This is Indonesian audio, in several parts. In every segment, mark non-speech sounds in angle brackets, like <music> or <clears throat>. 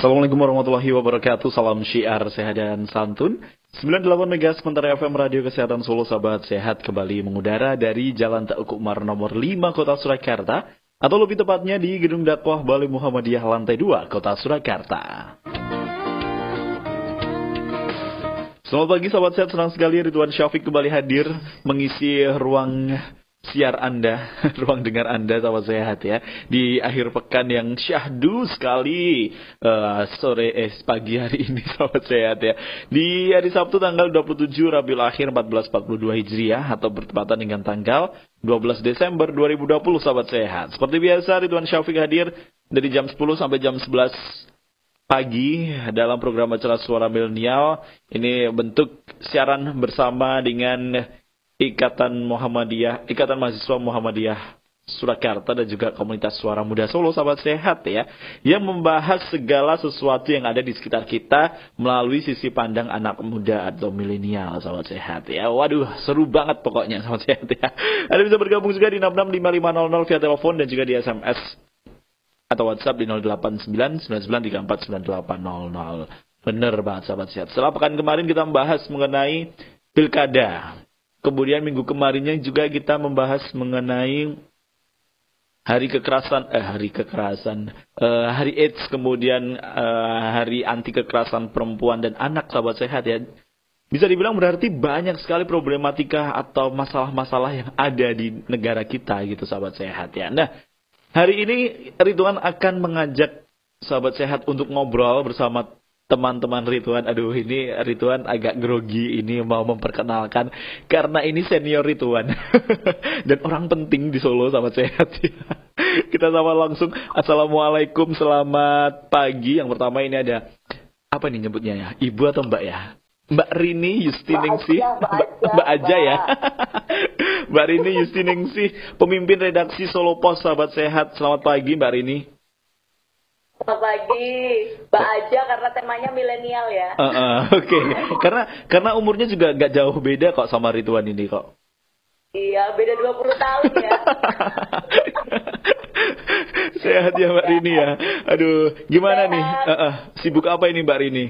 Assalamualaikum warahmatullahi wabarakatuh. Salam syiar sehat dan santun. 98 Mega sementara FM Radio Kesehatan Solo Sahabat Sehat kembali mengudara dari Jalan Teguh Umar nomor 5 Kota Surakarta atau lebih tepatnya di Gedung Dakwah Balai Muhammadiyah lantai 2 Kota Surakarta. Selamat pagi sahabat sehat, senang sekali Ridwan Syafiq kembali hadir mengisi ruang siar Anda, <laughs> ruang dengar Anda sama sehat ya. Di akhir pekan yang syahdu sekali uh, sore eh pagi hari ini <laughs> sahabat sehat ya. Di hari Sabtu tanggal 27 Rabiul Akhir 1442 Hijriah atau bertepatan dengan tanggal 12 Desember 2020 sahabat sehat. Seperti biasa Ridwan Syafiq hadir dari jam 10 sampai jam 11 pagi dalam program acara Suara Milenial. Ini bentuk siaran bersama dengan Ikatan Muhammadiyah, Ikatan Mahasiswa Muhammadiyah Surakarta dan juga komunitas Suara Muda Solo sahabat sehat ya yang membahas segala sesuatu yang ada di sekitar kita melalui sisi pandang anak muda atau milenial sahabat sehat ya. Waduh seru banget pokoknya sahabat sehat ya. Anda bisa bergabung juga di 665500 via telepon dan juga di SMS atau WhatsApp di 089993499800 bener banget sahabat sehat. Setelah kemarin kita membahas mengenai pilkada Kemudian minggu kemarinnya juga kita membahas mengenai hari kekerasan, eh hari kekerasan, eh, hari AIDS, kemudian eh, hari anti kekerasan perempuan dan anak sahabat sehat ya. Bisa dibilang berarti banyak sekali problematika atau masalah-masalah yang ada di negara kita gitu sahabat sehat ya. Nah, hari ini Ridwan akan mengajak sahabat sehat untuk ngobrol bersama teman-teman Ridwan. Aduh, ini Ridwan agak grogi ini mau memperkenalkan karena ini senior Ridwan <laughs> dan orang penting di Solo sama sehat ya. <laughs> Kita sama langsung. Assalamualaikum, selamat pagi. Yang pertama ini ada apa nih nyebutnya ya? Ibu atau Mbak ya? Mbak Rini Yustiningsih, Mbak, <laughs> Mbak Aja ya. Mbak Rini Yustiningsih, pemimpin redaksi Solo Pos Sahabat Sehat. Selamat pagi Mbak Rini. Selamat pagi, Mbak Aja karena temanya milenial ya. Uh, uh, <laughs> Oke, okay. karena karena umurnya juga gak jauh beda kok sama Ridwan ini kok. Iya, beda 20 tahun ya. <laughs> Sehat ya Mbak Rini ya. Aduh, gimana Sehat. nih? Uh, uh, sibuk apa ini Mbak Rini?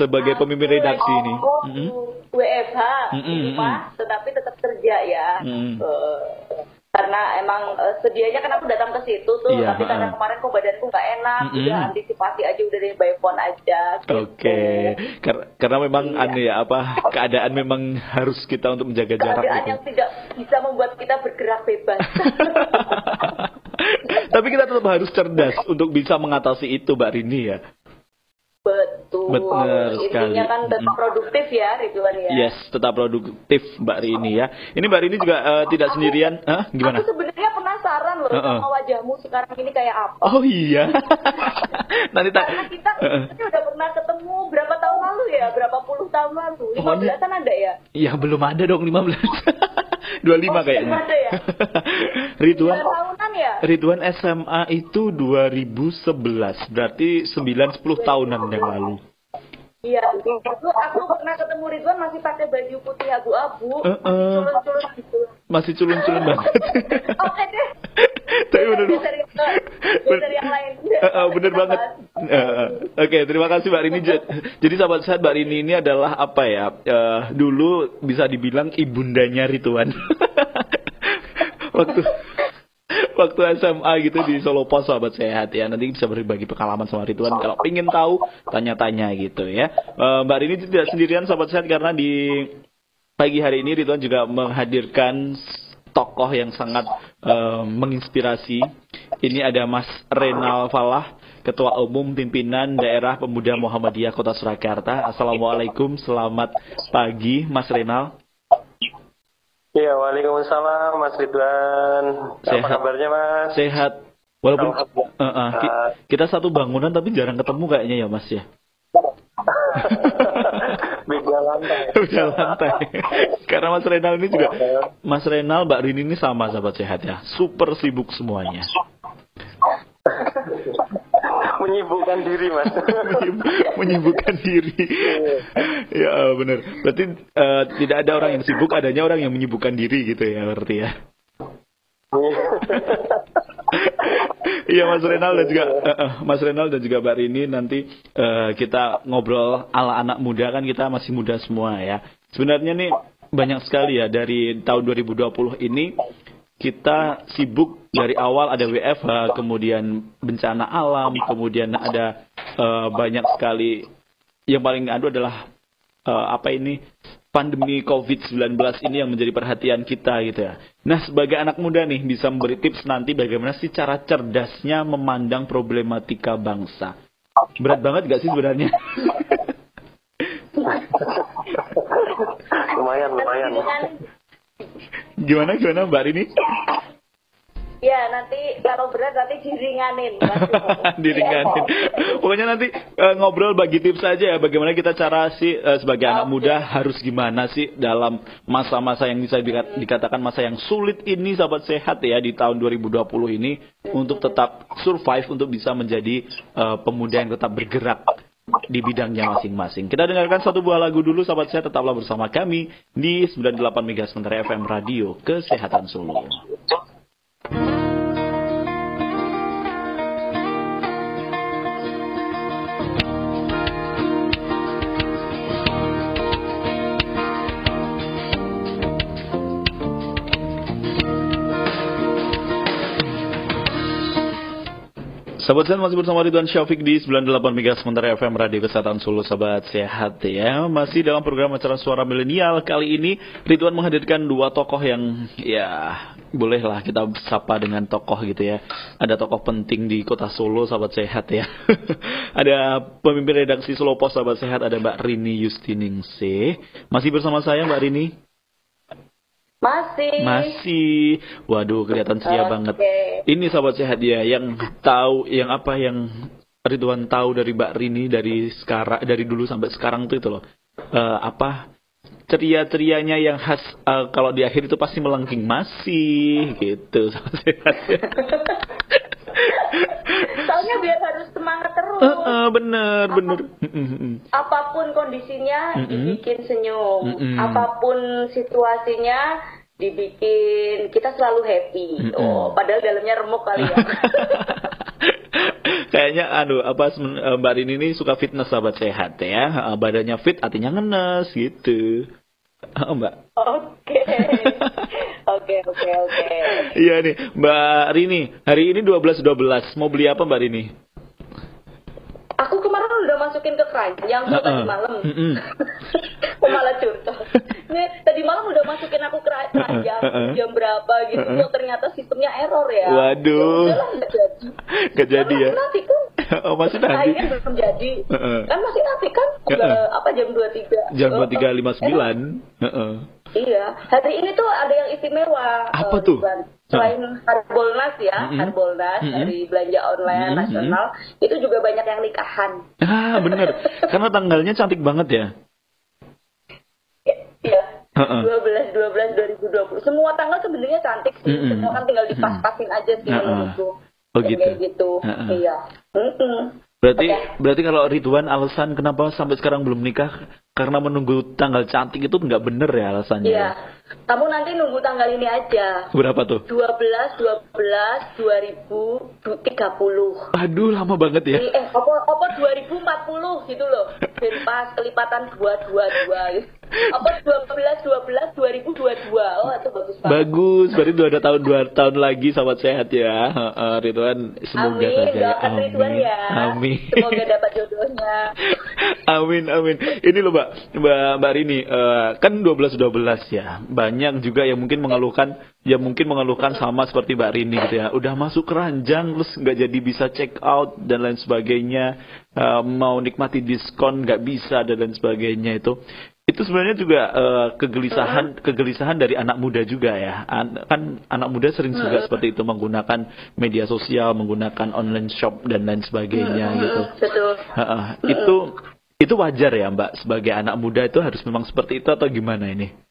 Sebagai Aku pemimpin redaksi ini. Mm -hmm. WFH mm -hmm. rumah, tetapi tetap kerja ya. Mm -hmm. uh, karena emang uh, sedianya kan aku datang ke situ tuh iya, tapi karena kemarin kok badanku nggak enak mm -hmm. udah antisipasi aja udah dari by phone aja gitu. oke okay. Kar karena memang iya. aneh ya apa <laughs> keadaan memang harus kita untuk menjaga keadaan jarak keadaan yang tidak bisa membuat kita bergerak bebas <laughs> tapi kita tetap harus cerdas untuk bisa mengatasi itu Mbak Rini ya Betul. Benar sekali. Intinya kan tetap produktif ya Ridwan ya. Yes, tetap produktif Mbak Rini ya. Ini Mbak Rini juga uh, tidak aku, sendirian. Hah? Gimana? Aku sebenarnya penasaran loh uh -uh. sama wajahmu sekarang ini kayak apa. Oh iya. <laughs> Nanti tak. Karena kita uh -uh. udah pernah ketemu berapa tahun lalu ya? Berapa puluh tahun lalu? Lima belasan ada ya? Iya belum ada dong lima belas. <laughs> Dua lima oh, kayaknya. Ada ya? <laughs> Ridwan. tahunan ya? Ridwan SMA itu 2011. Berarti 9 10 tahunan yang lalu. Iya, itu aku pernah ketemu Ridwan masih pakai baju putih abu-abu, uh, uh, masih culun-culun gitu. Masih culun-culun <laughs> banget. Oke deh. <laughs> Tapi benar. Dari, yang lain. Uh, uh, bener banget. Uh, uh. Oke, okay, terima kasih Mbak Rini. Jadi sahabat sehat Mbak Rini ini adalah apa ya? Uh, dulu bisa dibilang ibundanya Ridwan. <laughs> Waktu waktu SMA gitu di Solo Pos sahabat sehat ya nanti bisa berbagi pengalaman sama Ridwan kalau ingin tahu tanya-tanya gitu ya uh, Mbak Rini tidak sendirian sahabat sehat karena di pagi hari ini Ridwan juga menghadirkan tokoh yang sangat uh, menginspirasi ini ada Mas Renal Falah Ketua Umum Pimpinan Daerah Pemuda Muhammadiyah Kota Surakarta. Assalamualaikum, selamat pagi Mas Renal. Iya, waalaikumsalam Mas Ridwan. Sehat. Apa kabarnya Mas? Sehat. Walaupun uh, uh, kita satu bangunan tapi jarang ketemu kayaknya ya Mas ya. <laughs> Beda lantai. <laughs> Beda lantai. Karena Mas Renal ini juga, Mas Renal, Mbak Rini ini sama sahabat sehat ya. Super sibuk semuanya. <laughs> menyibukkan diri mas. <laughs> Menyibukkan diri. Ya benar. Berarti uh, tidak ada orang yang sibuk adanya orang yang menyibukkan diri gitu ya berarti ya? Iya. Mas Renal dan juga uh, Mas Renal dan juga Mbak Rini nanti uh, kita ngobrol ala anak muda kan kita masih muda semua ya. Sebenarnya nih banyak sekali ya dari tahun 2020 ini kita sibuk dari awal ada WFH, kemudian bencana alam, kemudian ada uh, banyak sekali yang paling adu adalah uh, apa ini pandemi COVID-19 ini yang menjadi perhatian kita gitu ya. Nah, sebagai anak muda nih bisa memberi tips nanti bagaimana sih cara cerdasnya memandang problematika bangsa. Berat banget gak sih sebenarnya? <laughs> lumayan, lumayan. Gimana gimana Mbak Rini? Ya nanti kalau berat nanti diringanin. <laughs> diringanin. Pokoknya nanti uh, ngobrol bagi tips saja ya bagaimana kita cara sih uh, sebagai okay. anak muda harus gimana sih dalam masa-masa yang bisa dikatakan masa yang sulit ini sahabat sehat ya di tahun 2020 ini untuk tetap survive untuk bisa menjadi uh, pemuda yang tetap bergerak di bidangnya masing-masing. Kita dengarkan satu buah lagu dulu sahabat saya tetaplah bersama kami di 98 MHz FM Radio Kesehatan Solo. Sahabat sehat masih bersama Ridwan Syafiq di 98 MHz sementara FM Radio Kesehatan Solo Sahabat Sehat ya. Masih dalam program acara Suara Milenial Kali ini Ridwan menghadirkan dua tokoh yang ya bolehlah kita sapa dengan tokoh gitu ya. Ada tokoh penting di kota Solo Sahabat Sehat ya. <laughs> Ada pemimpin redaksi Solo Pos Sahabat Sehat Ada Mbak Rini Yustiningse Masih bersama saya Mbak Rini masih. Masih. Waduh, kelihatan ceria okay. banget. Ini sahabat sehat ya yang tahu yang apa yang Ridwan tahu dari Mbak Rini dari sekarang dari dulu sampai sekarang tuh itu loh. Uh, apa ceria-cerianya yang khas uh, kalau di akhir itu pasti melengking masih gitu sahabat sehat. Ya. Soalnya biar harus semangat terus. Uh, uh, bener, Apa, bener. Apa pun kondisinya uh, dibikin senyum. Uh, Apa pun situasinya dibikin kita selalu happy. Uh, oh, padahal dalamnya remuk kali ya. <laughs> Kayaknya aduh apa eh, Mbak Rini ini suka fitness sahabat sehat ya. Eh, badannya fit artinya ngenes gitu. Oh, Mbak. Oke. <laughs> Oke, oke, oke. Iya nih, Mbak Rini. Hari ini 12.12. Mau beli apa Mbak Rini? Aku kemarin udah masukin ke keranjang uh -uh. tadi malam. Mm -mm. <laughs> malah curcol. Nih, tadi malam udah masukin aku ke -uh. jam berapa gitu. Uh -uh. Kok ternyata sistemnya error ya. Waduh. Ya, gak jadi. Ya. Nanti kan. oh, masih nanti. Kan belum jadi. Uh -uh. Kan masih nanti kan. Udah, uh -uh. apa jam 23. Jam 23.59. Uh -uh. Iya, hari ini tuh ada yang istimewa. Apa uh, tuh? Selain Harbolnas ya, mm-hmm. Harbolnas mm-hmm. dari belanja online mm-hmm. nasional, itu juga banyak yang nikahan. Ah, bener. Karena tanggalnya cantik banget ya. Dua belas dua belas dua ribu dua puluh. Semua tanggal sebenarnya cantik sih. Mm-hmm. Semua kan tinggal dipas-pasin aja sih menurutku. Oh gitu. Kayak gitu. Uh-uh. Iya. Mm-mm. Berarti okay. berarti kalau Ridwan alasan kenapa sampai sekarang belum nikah karena menunggu tanggal cantik itu nggak bener ya alasannya. Iya. Kamu nanti nunggu tanggal ini aja. Berapa tuh? 12 12 2030. Aduh, lama banget ya. Eh, apa apa 2040 gitu loh. Dan pas kelipatan 222 gitu. Apa 12 12 2022. Oh, itu bagus banget. Bagus, berarti udah ada tahun dua tahun lagi sahabat sehat ya. Uh, Ridwan semoga amin, saja. Amin, Ridwan ya. Amin. Semoga dapat jodohnya. <laughs> amin, amin. Ini loh, Mbak, Mbak Mbak Rini, uh, kan 12 12 ya banyak juga yang mungkin mengeluhkan ya mungkin mengeluhkan sama seperti Mbak Rini gitu ya. Udah masuk keranjang terus nggak jadi bisa check out dan lain sebagainya. Uh, mau nikmati diskon nggak bisa dan lain sebagainya itu. Itu sebenarnya juga uh, kegelisahan kegelisahan dari anak muda juga ya. An kan anak muda sering juga seperti itu menggunakan media sosial menggunakan online shop dan lain sebagainya gitu. Betul. Uh, uh, itu itu wajar ya Mbak. Sebagai anak muda itu harus memang seperti itu atau gimana ini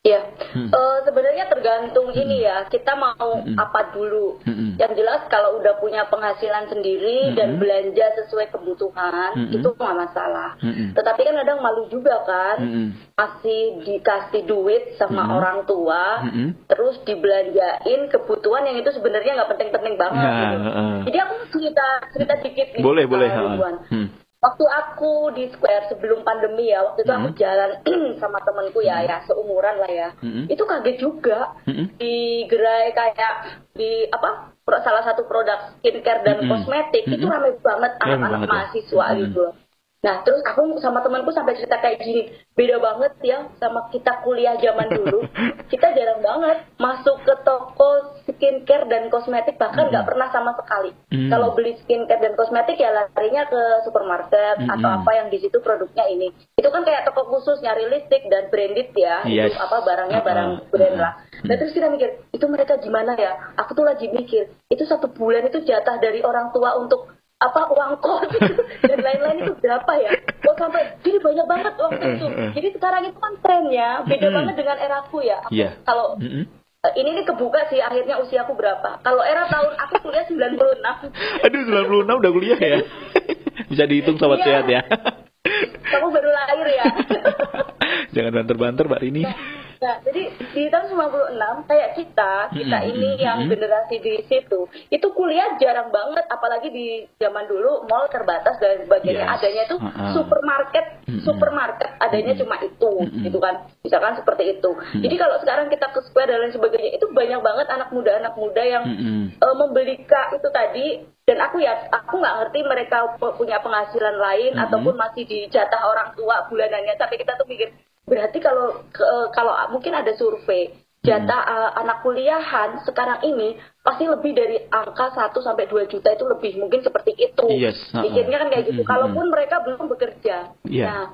Iya, hmm. uh, sebenarnya tergantung hmm. ini ya. Kita mau hmm. apa dulu. Hmm. Yang jelas kalau udah punya penghasilan sendiri hmm. dan belanja sesuai kebutuhan hmm. itu nggak masalah. Hmm. Tetapi kan kadang malu juga kan, hmm. masih dikasih duit sama hmm. orang tua, hmm. terus dibelanjain kebutuhan yang itu sebenarnya nggak penting-penting banget. Ya, gitu. uh. Jadi aku cerita cerita dikit. Boleh boleh. Uh, waktu aku di Square sebelum pandemi ya waktu itu mm -hmm. aku jalan <clears throat> sama temenku ya mm -hmm. ya seumuran lah ya mm -hmm. itu kaget juga mm -hmm. di gerai kayak di apa salah satu produk skincare dan mm -hmm. kosmetik mm -hmm. itu ramai banget anak-anak mahasiswa mm -hmm. gitu loh Nah, terus aku sama temanku sampai cerita kayak gini, beda banget ya sama kita kuliah zaman dulu. <laughs> kita jarang banget masuk ke toko skincare dan kosmetik, bahkan nggak mm -hmm. pernah sama sekali. Mm -hmm. Kalau beli skincare dan kosmetik ya larinya ke supermarket mm -hmm. atau apa yang di situ produknya ini. Itu kan kayak toko khusus nyari lipstick dan branded ya, yes. itu apa barangnya barang uh -huh. brand lah. Nah terus kita mikir, itu mereka gimana ya? Aku tuh lagi mikir, itu satu bulan itu jatah dari orang tua untuk apa uang kos <laughs> dan lain-lain itu berapa ya? Kok sampai jadi banyak banget uang itu. Jadi sekarang itu kan trennya beda banget dengan eraku ya. Aku, yeah. Kalau ini nih kebuka sih akhirnya usiaku berapa. Kalau era tahun aku kuliah 96. <laughs> Aduh 96 udah kuliah ya. <laughs> Bisa dihitung sobat iya. sehat ya. Kamu baru lahir ya. Jangan banter-banter Mbak Rini. Nah, jadi di tahun 96 kayak kita, kita hmm, ini hmm, yang hmm. generasi di situ, itu kuliah jarang banget apalagi di zaman dulu mall terbatas dan sebagainya. Yes. Adanya itu uh -uh. supermarket, hmm. supermarket adanya hmm. cuma itu, hmm. gitu kan. Misalkan seperti itu. Hmm. Jadi kalau sekarang kita ke square dan lain sebagainya, itu banyak banget anak muda-anak muda yang hmm. uh, membeli kak itu tadi dan aku ya aku nggak ngerti mereka punya penghasilan lain mm -hmm. ataupun masih dijatah orang tua bulanannya tapi kita tuh mikir Berarti kalau kalau mungkin ada survei jatah hmm. uh, anak kuliahan sekarang ini pasti lebih dari angka 1 sampai 2 juta itu lebih mungkin seperti itu. Yes. Uh -uh. Pikirnya kan kayak gitu. -hmm. Kalaupun mereka belum bekerja. Yeah. Nah,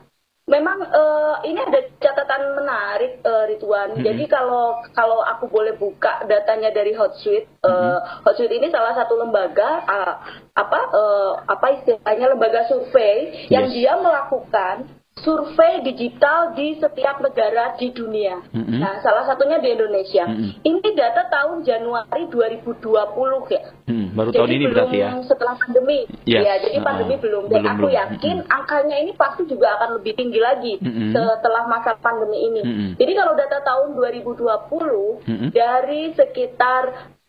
memang uh, ini ada catatan menarik uh, Ridwan. -hmm. Jadi kalau kalau aku boleh buka datanya dari Hotsuite, uh, -hmm. Hotsuite ini salah satu lembaga uh, apa uh, apa istilahnya lembaga survei yes. yang dia melakukan survei digital di setiap negara di dunia. Mm-hmm. Nah, salah satunya di Indonesia. Mm-hmm. Ini data tahun Januari 2020 ya. Mm, baru jadi tahun ini berarti ya. Setelah pandemi. Yes. Ya, jadi pandemi uh, belum. Dan belum, aku belum. yakin mm-hmm. angkanya ini pasti juga akan lebih tinggi lagi mm-hmm. setelah masa pandemi ini. Mm-hmm. Jadi kalau data tahun 2020 mm-hmm. dari sekitar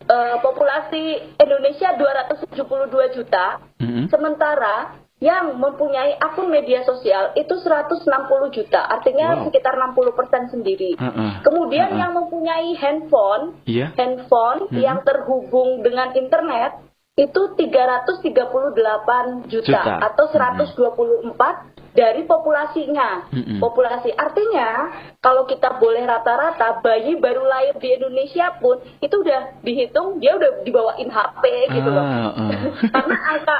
uh, populasi Indonesia 272 juta, mm-hmm. sementara yang mempunyai akun media sosial itu 160 juta, artinya wow. sekitar 60 persen sendiri. Uh -uh. Kemudian uh -uh. yang mempunyai handphone, yeah. handphone uh -huh. yang terhubung dengan internet itu 338 juta, juta. atau 124 uh -huh dari populasinya. Mm-hmm. Populasi artinya kalau kita boleh rata-rata bayi baru lahir di Indonesia pun itu udah dihitung dia udah dibawain HP gitu loh. Ah, ah. <laughs> Karena angka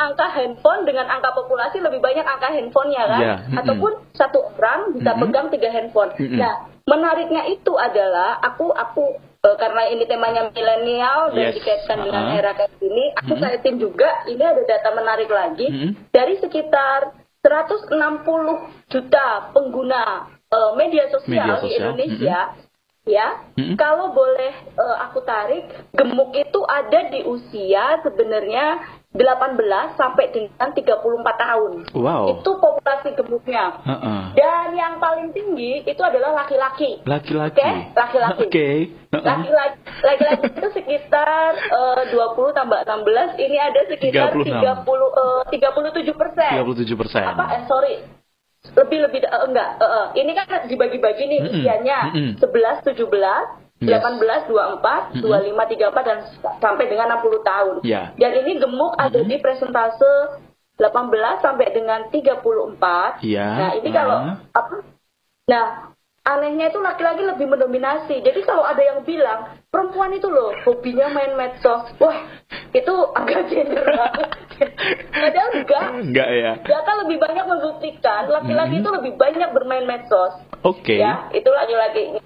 angka handphone dengan angka populasi lebih banyak angka handphonenya kan. Yeah. Mm-hmm. Ataupun satu orang bisa mm-hmm. pegang tiga handphone. Mm-hmm. Nah, menariknya itu adalah aku aku uh, karena ini temanya milenial dan yes. dikaitkan uh -huh. dengan era kayak gini, aku mm -hmm. kaitin juga ini ada data menarik lagi mm -hmm. dari sekitar 160 juta pengguna uh, media, sosial media sosial di Indonesia, mm -hmm. Ya. Mm -hmm. Kalau boleh uh, aku tarik, gemuk itu ada di usia sebenarnya 18 sampai dengan 34 tahun. Wow. Itu populasi gemuknya. Uh -uh. Dan yang paling tinggi itu adalah laki-laki. Laki-laki. Oke, okay? laki-laki. Oke. Okay. Uh -uh. Laki-laki laki-laki itu sekitar uh, 20 tambah 16, ini ada sekitar 36. 30 uh, 37 persen. 37 persen. Apa? Eh, sorry. Lebih lebih uh, enggak. Uh, uh. Ini kan dibagi-bagi nih mm -mm. usianya mm -mm. 11 17 Yes. 18, 24, mm -hmm. 25, 34 dan sampai dengan 60 tahun. Yeah. Dan ini gemuk mm -hmm. ada di presentase 18 sampai dengan 34. Yeah. Nah, ini uh -huh. kalau apa? Nah, anehnya itu laki-laki lebih mendominasi. Jadi kalau ada yang bilang perempuan itu loh hobinya main medsos, wah itu agak gender <laughs> Padahal enggak. Enggak ya. Data lebih banyak membuktikan laki-laki mm -hmm. itu lebih banyak bermain medsos. Oke. Okay. Ya, itu laki-laki.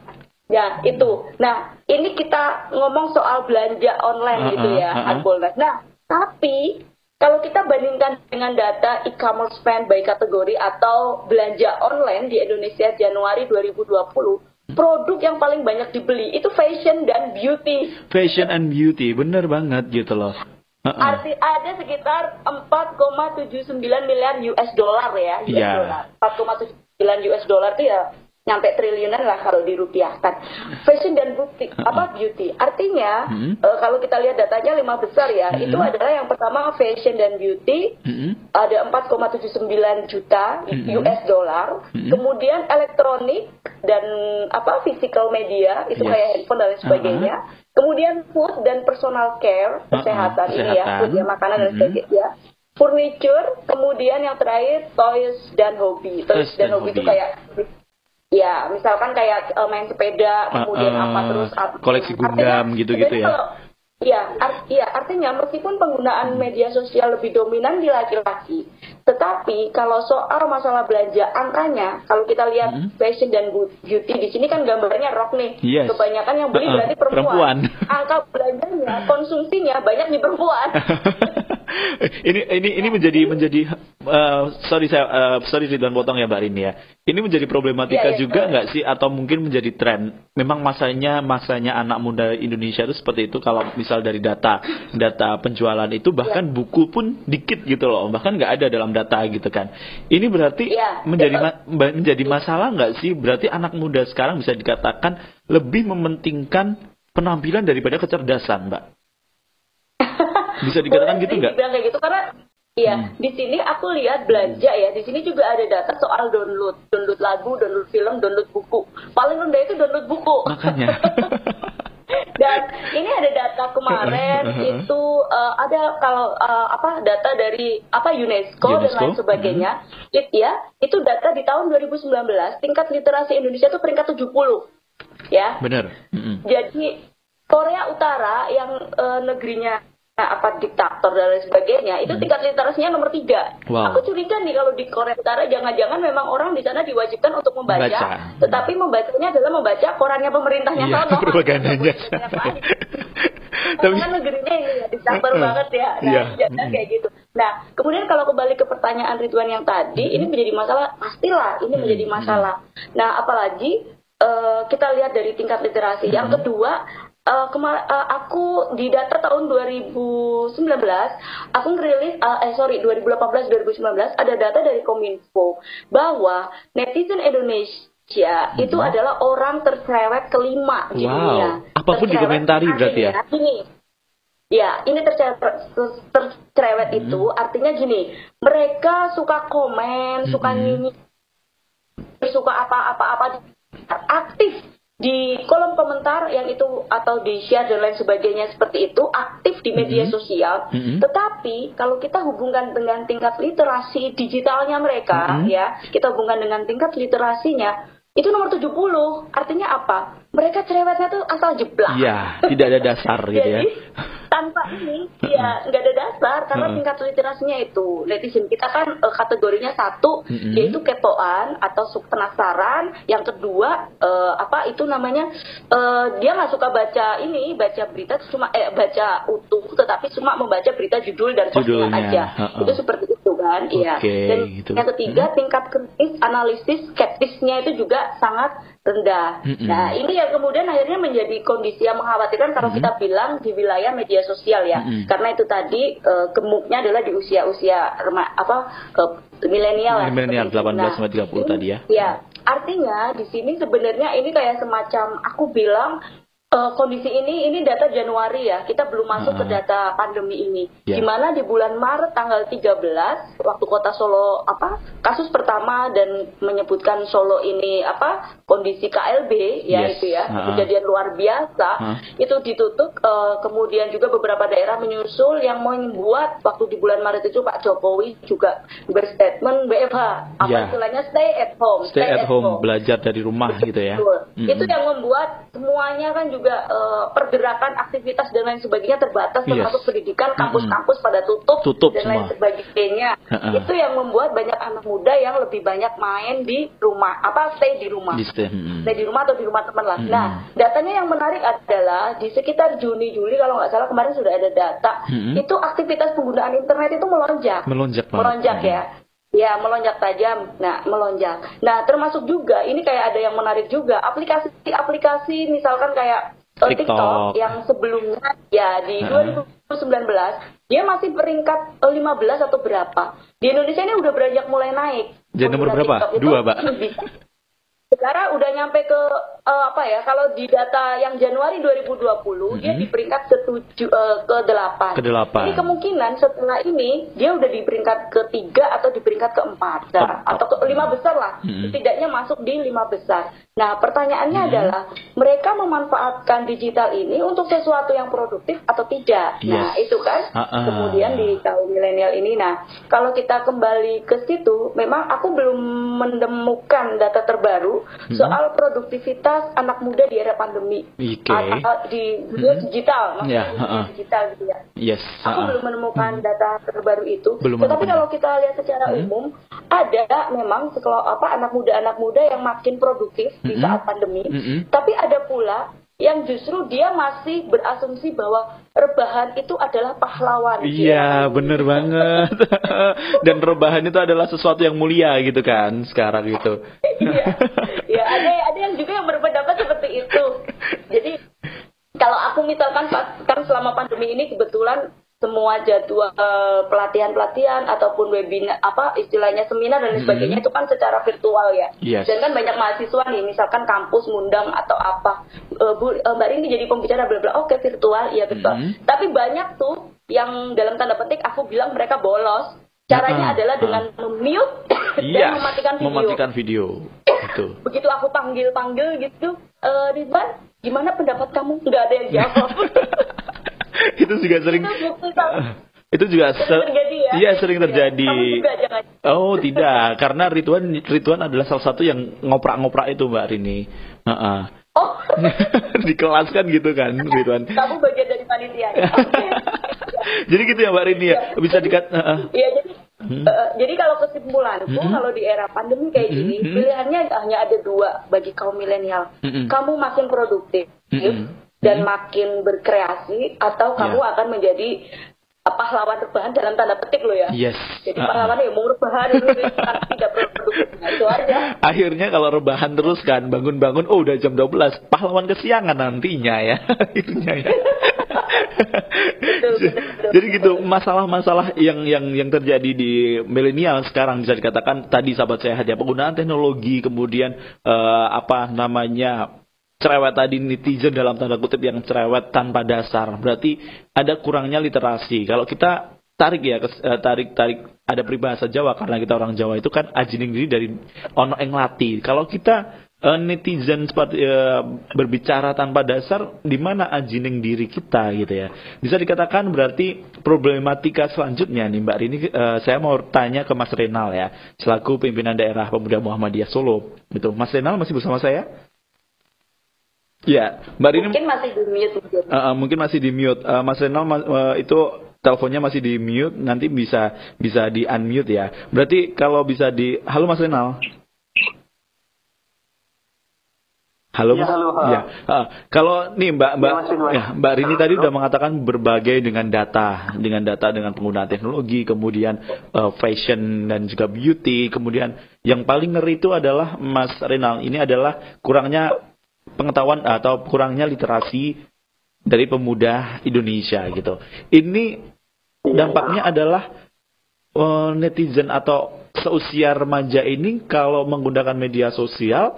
Ya, itu. Nah, ini kita ngomong soal belanja online uh, gitu ya, uh, uh, Nah, tapi kalau kita bandingkan dengan data e-commerce spend by kategori atau belanja online di Indonesia Januari 2020, produk yang paling banyak dibeli itu fashion dan beauty. Fashion and beauty, bener banget gitu loh. Uh -uh. Arti ada sekitar 4,79 miliar US dollar ya, US yeah. dollar. 4,79 US dollar itu ya nyampe triliunan lah kalau dirupiahkan. Fashion dan beauty, apa beauty? Artinya hmm. uh, kalau kita lihat datanya lima besar ya, hmm. itu adalah yang pertama fashion dan beauty hmm. ada 4,79 juta hmm. US dollar. Hmm. Kemudian elektronik dan apa physical media itu yes. kayak handphone dan lain sebagainya. Uh -huh. Kemudian food dan personal care kesehatan, uh -huh. ini ya, food ya makanan dan sebagainya furniture, kemudian yang terakhir toys dan hobi. Toys, toys dan, dan hobi itu kayak Ya, misalkan kayak uh, main sepeda, kemudian uh, uh, apa terus apa, koleksi Gundam gitu-gitu ya. Kalau, Ya, art, ya, artinya meskipun penggunaan media sosial lebih dominan di laki-laki, tetapi kalau soal masalah belanja angkanya, kalau kita lihat mm -hmm. fashion dan beauty di sini kan gambarnya rok nih, yes. kebanyakan yang beli uh, berarti perempuan. perempuan. Angka belanjanya, konsumsinya banyak di perempuan. <laughs> ini ini ini menjadi menjadi uh, sorry saya uh, sorry Ridwan potong ya Mbak Rini ya. Ini menjadi problematika ya, ya, juga nggak sih? Atau mungkin menjadi tren? Memang masanya masanya anak muda Indonesia itu seperti itu. Kalau misal dari data data penjualan itu bahkan ya. buku pun dikit gitu loh. Bahkan nggak ada dalam data gitu kan. Ini berarti ya, menjadi ma menjadi masalah nggak sih? Berarti anak muda sekarang bisa dikatakan lebih mementingkan penampilan daripada kecerdasan mbak bisa dikatakan gitu nggak? kayak gitu karena Iya, hmm. di sini aku lihat belanja ya. Di sini juga ada data soal download, download lagu, download film, download buku. Paling rendah itu download buku. Makanya. <laughs> Dan ini ada data kemarin itu uh, ada kalau uh, apa data dari apa UNESCO, UNESCO? dan lain sebagainya. Uh-huh. It, ya, itu data di tahun 2019 tingkat literasi Indonesia itu peringkat 70. Ya. Benar. Uh-huh. Jadi Korea Utara yang uh, negerinya apa diktator dan lain sebagainya itu hmm. tingkat literasinya nomor tiga. Wow. Aku curiga nih kalau di Korea Utara jangan-jangan memang orang di sana diwajibkan untuk membaca, Baca. tetapi membacanya adalah membaca korannya pemerintahnya iya, sana. Propagandanya. <laughs> Tapi kan negerinya ini ya diktator banget ya. Nah, yeah. jangan kayak gitu. Nah, kemudian kalau kembali ke pertanyaan Ridwan yang tadi, hmm. ini menjadi masalah pastilah ini menjadi hmm. masalah. Nah, apalagi uh, kita lihat dari tingkat literasi. Yang kedua uh, uh, aku di data tahun 2019 aku ngerilis uh, eh sorry 2018 2019 ada data dari Kominfo bahwa netizen Indonesia hmm. itu adalah orang tercerewet kelima di wow. dunia. Apa pun dikomentari berarti ya. Ini Ya, ini tercerewet, tercerewet hmm. itu artinya gini, mereka suka komen, hmm. suka nyanyi, suka apa-apa-apa aktif di kolom komentar yang itu atau di share dan lain sebagainya seperti itu aktif di media mm-hmm. sosial. Mm-hmm. Tetapi kalau kita hubungkan dengan tingkat literasi digitalnya mereka mm-hmm. ya, kita hubungkan dengan tingkat literasinya itu nomor 70. Artinya apa? Mereka cerewetnya tuh asal jeblak. Iya, tidak ada dasar gitu ya. tanpa ini ya nggak ada dasar karena tingkat literasinya itu netizen kita kan uh, kategorinya satu mm-hmm. yaitu kepoan atau penasaran yang kedua uh, apa itu namanya uh, dia nggak suka baca ini baca berita cuma eh baca utuh tetapi cuma membaca berita judul dan postingan aja uh-uh. itu seperti kan iya okay, dan gitu. yang ketiga hmm. tingkat kritis analisis skeptisnya itu juga sangat rendah. Mm -hmm. Nah, ini yang kemudian akhirnya menjadi kondisi yang mengkhawatirkan kalau mm -hmm. kita bilang di wilayah media sosial ya. Mm -hmm. Karena itu tadi uh, gemuknya adalah di usia-usia apa uh, milenial Milenial 18 nah, sampai 30 tadi ya. Ya, artinya di sini sebenarnya ini kayak semacam aku bilang Uh, kondisi ini ini data Januari ya, kita belum masuk uh, ke data pandemi ini. Yeah. Di mana di bulan Maret tanggal 13 waktu kota Solo apa kasus pertama dan menyebutkan Solo ini apa kondisi KLB ya yes. itu ya uh, kejadian luar biasa uh. itu ditutup uh, kemudian juga beberapa daerah menyusul yang membuat waktu di bulan Maret itu Pak Jokowi juga berstatement WFH apa yeah. istilahnya stay at home stay, stay at, at home. home belajar dari rumah gitu ya. Mm -hmm. Itu yang membuat semuanya kan juga juga uh, pergerakan aktivitas dan lain sebagainya terbatas yes. termasuk pendidikan kampus-kampus pada tutup, tutup dan semua. lain sebagainya uh-uh. itu yang membuat banyak anak muda yang lebih banyak main di rumah apa stay di rumah di stay. Hmm. stay di rumah atau di rumah teman lah hmm. nah datanya yang menarik adalah di sekitar Juni Juli kalau nggak salah kemarin sudah ada data hmm. itu aktivitas penggunaan internet itu melonjak melonjak melonjak ya Ya, melonjak tajam. Nah, melonjak. Nah, termasuk juga ini kayak ada yang menarik juga. Aplikasi-aplikasi misalkan kayak uh, TikTok. TikTok yang sebelumnya ya di uh. 2019 dia masih peringkat 15 atau berapa. Di Indonesia ini udah beranjak mulai naik. Jadi nomor berapa? Dua, Pak. Sekarang udah nyampe ke uh, apa ya kalau di data yang Januari 2020 mm-hmm. dia di peringkat ke tujuh uh, ke delapan. Ke delapan. Ini kemungkinan setelah ini dia udah di peringkat ketiga atau di peringkat keempat atau ke lima besar lah. Mm-hmm. Setidaknya masuk di lima besar. Nah pertanyaannya mm-hmm. adalah mereka memanfaatkan digital ini untuk sesuatu yang produktif atau tidak. Yes. Nah itu kan uh-uh. kemudian di kaum milenial ini. Nah kalau kita kembali ke situ, memang aku belum menemukan data terbaru hmm. soal produktivitas anak muda di era pandemi okay. atau di dunia hmm. digital maksudnya yeah. uh -uh. digital gitu ya. Yes. Aku uh -uh. belum menemukan hmm. data terbaru itu. Belum Tetapi kalau kita lihat secara hmm. umum ada memang sekolah apa anak muda anak muda yang makin produktif hmm. di saat pandemi. Hmm. Tapi ada pula yang justru dia masih berasumsi bahwa rebahan itu adalah pahlawan. Iya, bener banget. <laughs> Dan rebahan itu adalah sesuatu yang mulia gitu kan sekarang itu. iya, ya, ada ada yang juga yang berpendapat seperti itu. Jadi kalau aku misalkan pas kan selama pandemi ini kebetulan semua jadwal pelatihan-pelatihan ataupun webinar apa istilahnya seminar dan sebagainya mm -hmm. itu kan secara virtual ya. Yes. Dan kan banyak mahasiswa nih misalkan kampus ngundang atau apa uh, Bu uh, Mbak Rini jadi pembicara bla bla oke okay, virtual iya virtual. Mm -hmm. Tapi banyak tuh yang dalam tanda petik aku bilang mereka bolos. Caranya uh, adalah uh. dengan memute yes. <laughs> dan mematikan video. Mematikan video. Itu. <laughs> Begitu aku panggil-panggil gitu, uh, Ridwan, gimana pendapat kamu? Nggak ada yang jawab. <laughs> itu juga sering itu juga sering terjadi ya? iya sering iya. terjadi oh tidak karena Rituan Rituan adalah salah satu yang ngoprak-ngoprak itu mbak Rini uh -uh. oh <laughs> di kelas kan gitu kan Rituan kamu bagian dari panitia <laughs> jadi gitu ya mbak Rini ya iya. bisa dikat uh iya jadi Hmm. Uh, jadi kalau kesimpulanku hmm. kalau di era pandemi kayak hmm. gini hmm. pilihannya hanya ada dua bagi kaum milenial. Hmm. Kamu makin produktif, hmm dan hmm. makin berkreasi atau kamu yeah. akan menjadi pahlawan rebahan dalam tanda petik lo ya. Yes. Jadi uh -uh. pahlawan ya mau rebahan itu tidak produktif. Nah, itu aja. <laughs> Akhirnya kalau rebahan terus kan bangun-bangun oh udah jam 12 pahlawan kesiangan nantinya ya. <laughs> Akhirnya ya. Jadi gitu masalah-masalah yang yang yang terjadi di milenial sekarang bisa dikatakan tadi sahabat sehat ya penggunaan teknologi kemudian uh, apa namanya cerewet tadi netizen dalam tanda kutip yang cerewet tanpa dasar. Berarti ada kurangnya literasi. Kalau kita tarik ya, eh, tarik tarik ada peribahasa Jawa karena kita orang Jawa itu kan ajining diri dari ono eng lati. Kalau kita uh, netizen seperti uh, berbicara tanpa dasar, di mana ajining diri kita gitu ya? Bisa dikatakan berarti problematika selanjutnya nih Mbak Rini, uh, saya mau tanya ke Mas Renal ya, selaku pimpinan daerah Pemuda Muhammadiyah Solo. Gitu. Mas Renal masih bersama saya? Ya, Mbak Rini mungkin masih di mute. Uh, uh, mungkin masih di mute. Uh, Mas Renal uh, itu teleponnya masih di mute, nanti bisa bisa di unmute ya. Berarti kalau bisa di Halo Mas Renal. Halo, ya, halo, halo. Ya. Uh, kalau nih Mbak Mbak ya, ya Mbak Rini tadi sudah mengatakan berbagai dengan data, dengan data dengan penggunaan teknologi, kemudian uh, fashion dan juga beauty, kemudian yang paling ngeri itu adalah Mas Renal ini adalah kurangnya pengetahuan atau kurangnya literasi dari pemuda Indonesia gitu. Ini dampaknya adalah uh, netizen atau seusia remaja ini kalau menggunakan media sosial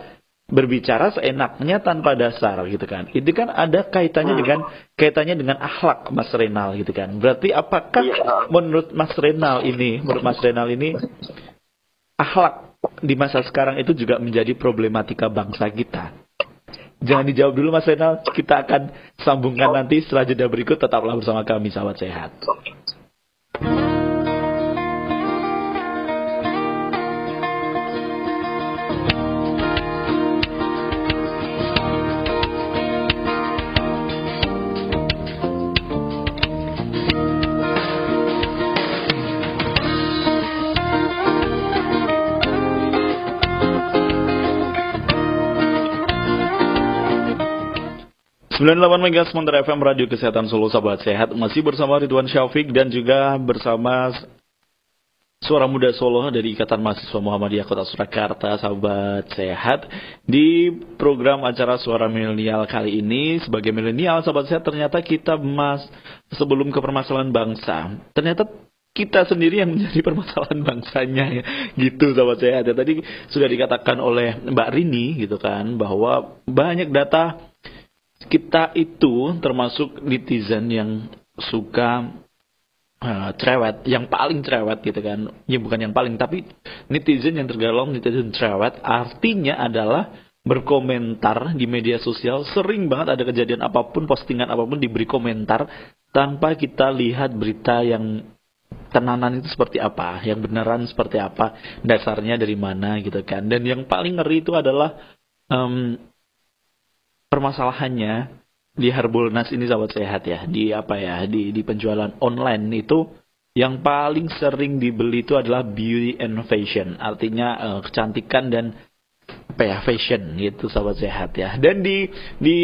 berbicara seenaknya tanpa dasar gitu kan. Itu kan ada kaitannya dengan kaitannya dengan akhlak Mas Renal gitu kan. Berarti apakah iya. menurut Mas Renal ini, menurut Mas Renal ini akhlak di masa sekarang itu juga menjadi problematika bangsa kita? Jangan dijawab dulu Mas Renal, kita akan sambungkan nanti setelah jeda berikut. Tetaplah bersama kami, sahabat sehat. 98 Mega Sementara FM Radio Kesehatan Solo Sahabat Sehat masih bersama Ridwan Syafiq dan juga bersama Suara Muda Solo dari Ikatan Mahasiswa Muhammadiyah Kota Surakarta, sahabat sehat. Di program acara Suara Milenial kali ini, sebagai milenial, sahabat sehat, ternyata kita mas sebelum ke permasalahan bangsa. Ternyata kita sendiri yang menjadi <laughs> permasalahan bangsanya ya. gitu sahabat sehat ya. Tadi sudah dikatakan oleh Mbak Rini gitu kan bahwa banyak data kita itu termasuk netizen yang suka uh, cerewet, yang paling cerewet gitu kan. Ya bukan yang paling, tapi netizen yang tergolong netizen cerewet artinya adalah berkomentar di media sosial sering banget ada kejadian apa pun postingan apa pun diberi komentar tanpa kita lihat berita yang tenanan itu seperti apa yang beneran seperti apa dasarnya dari mana gitu kan dan yang paling ngeri itu adalah um, permasalahannya di Harbolnas ini sahabat sehat ya. Di apa ya? Di di penjualan online itu yang paling sering dibeli itu adalah beauty and fashion. Artinya uh, kecantikan dan apa ya? Fashion gitu sahabat sehat ya. Dan di di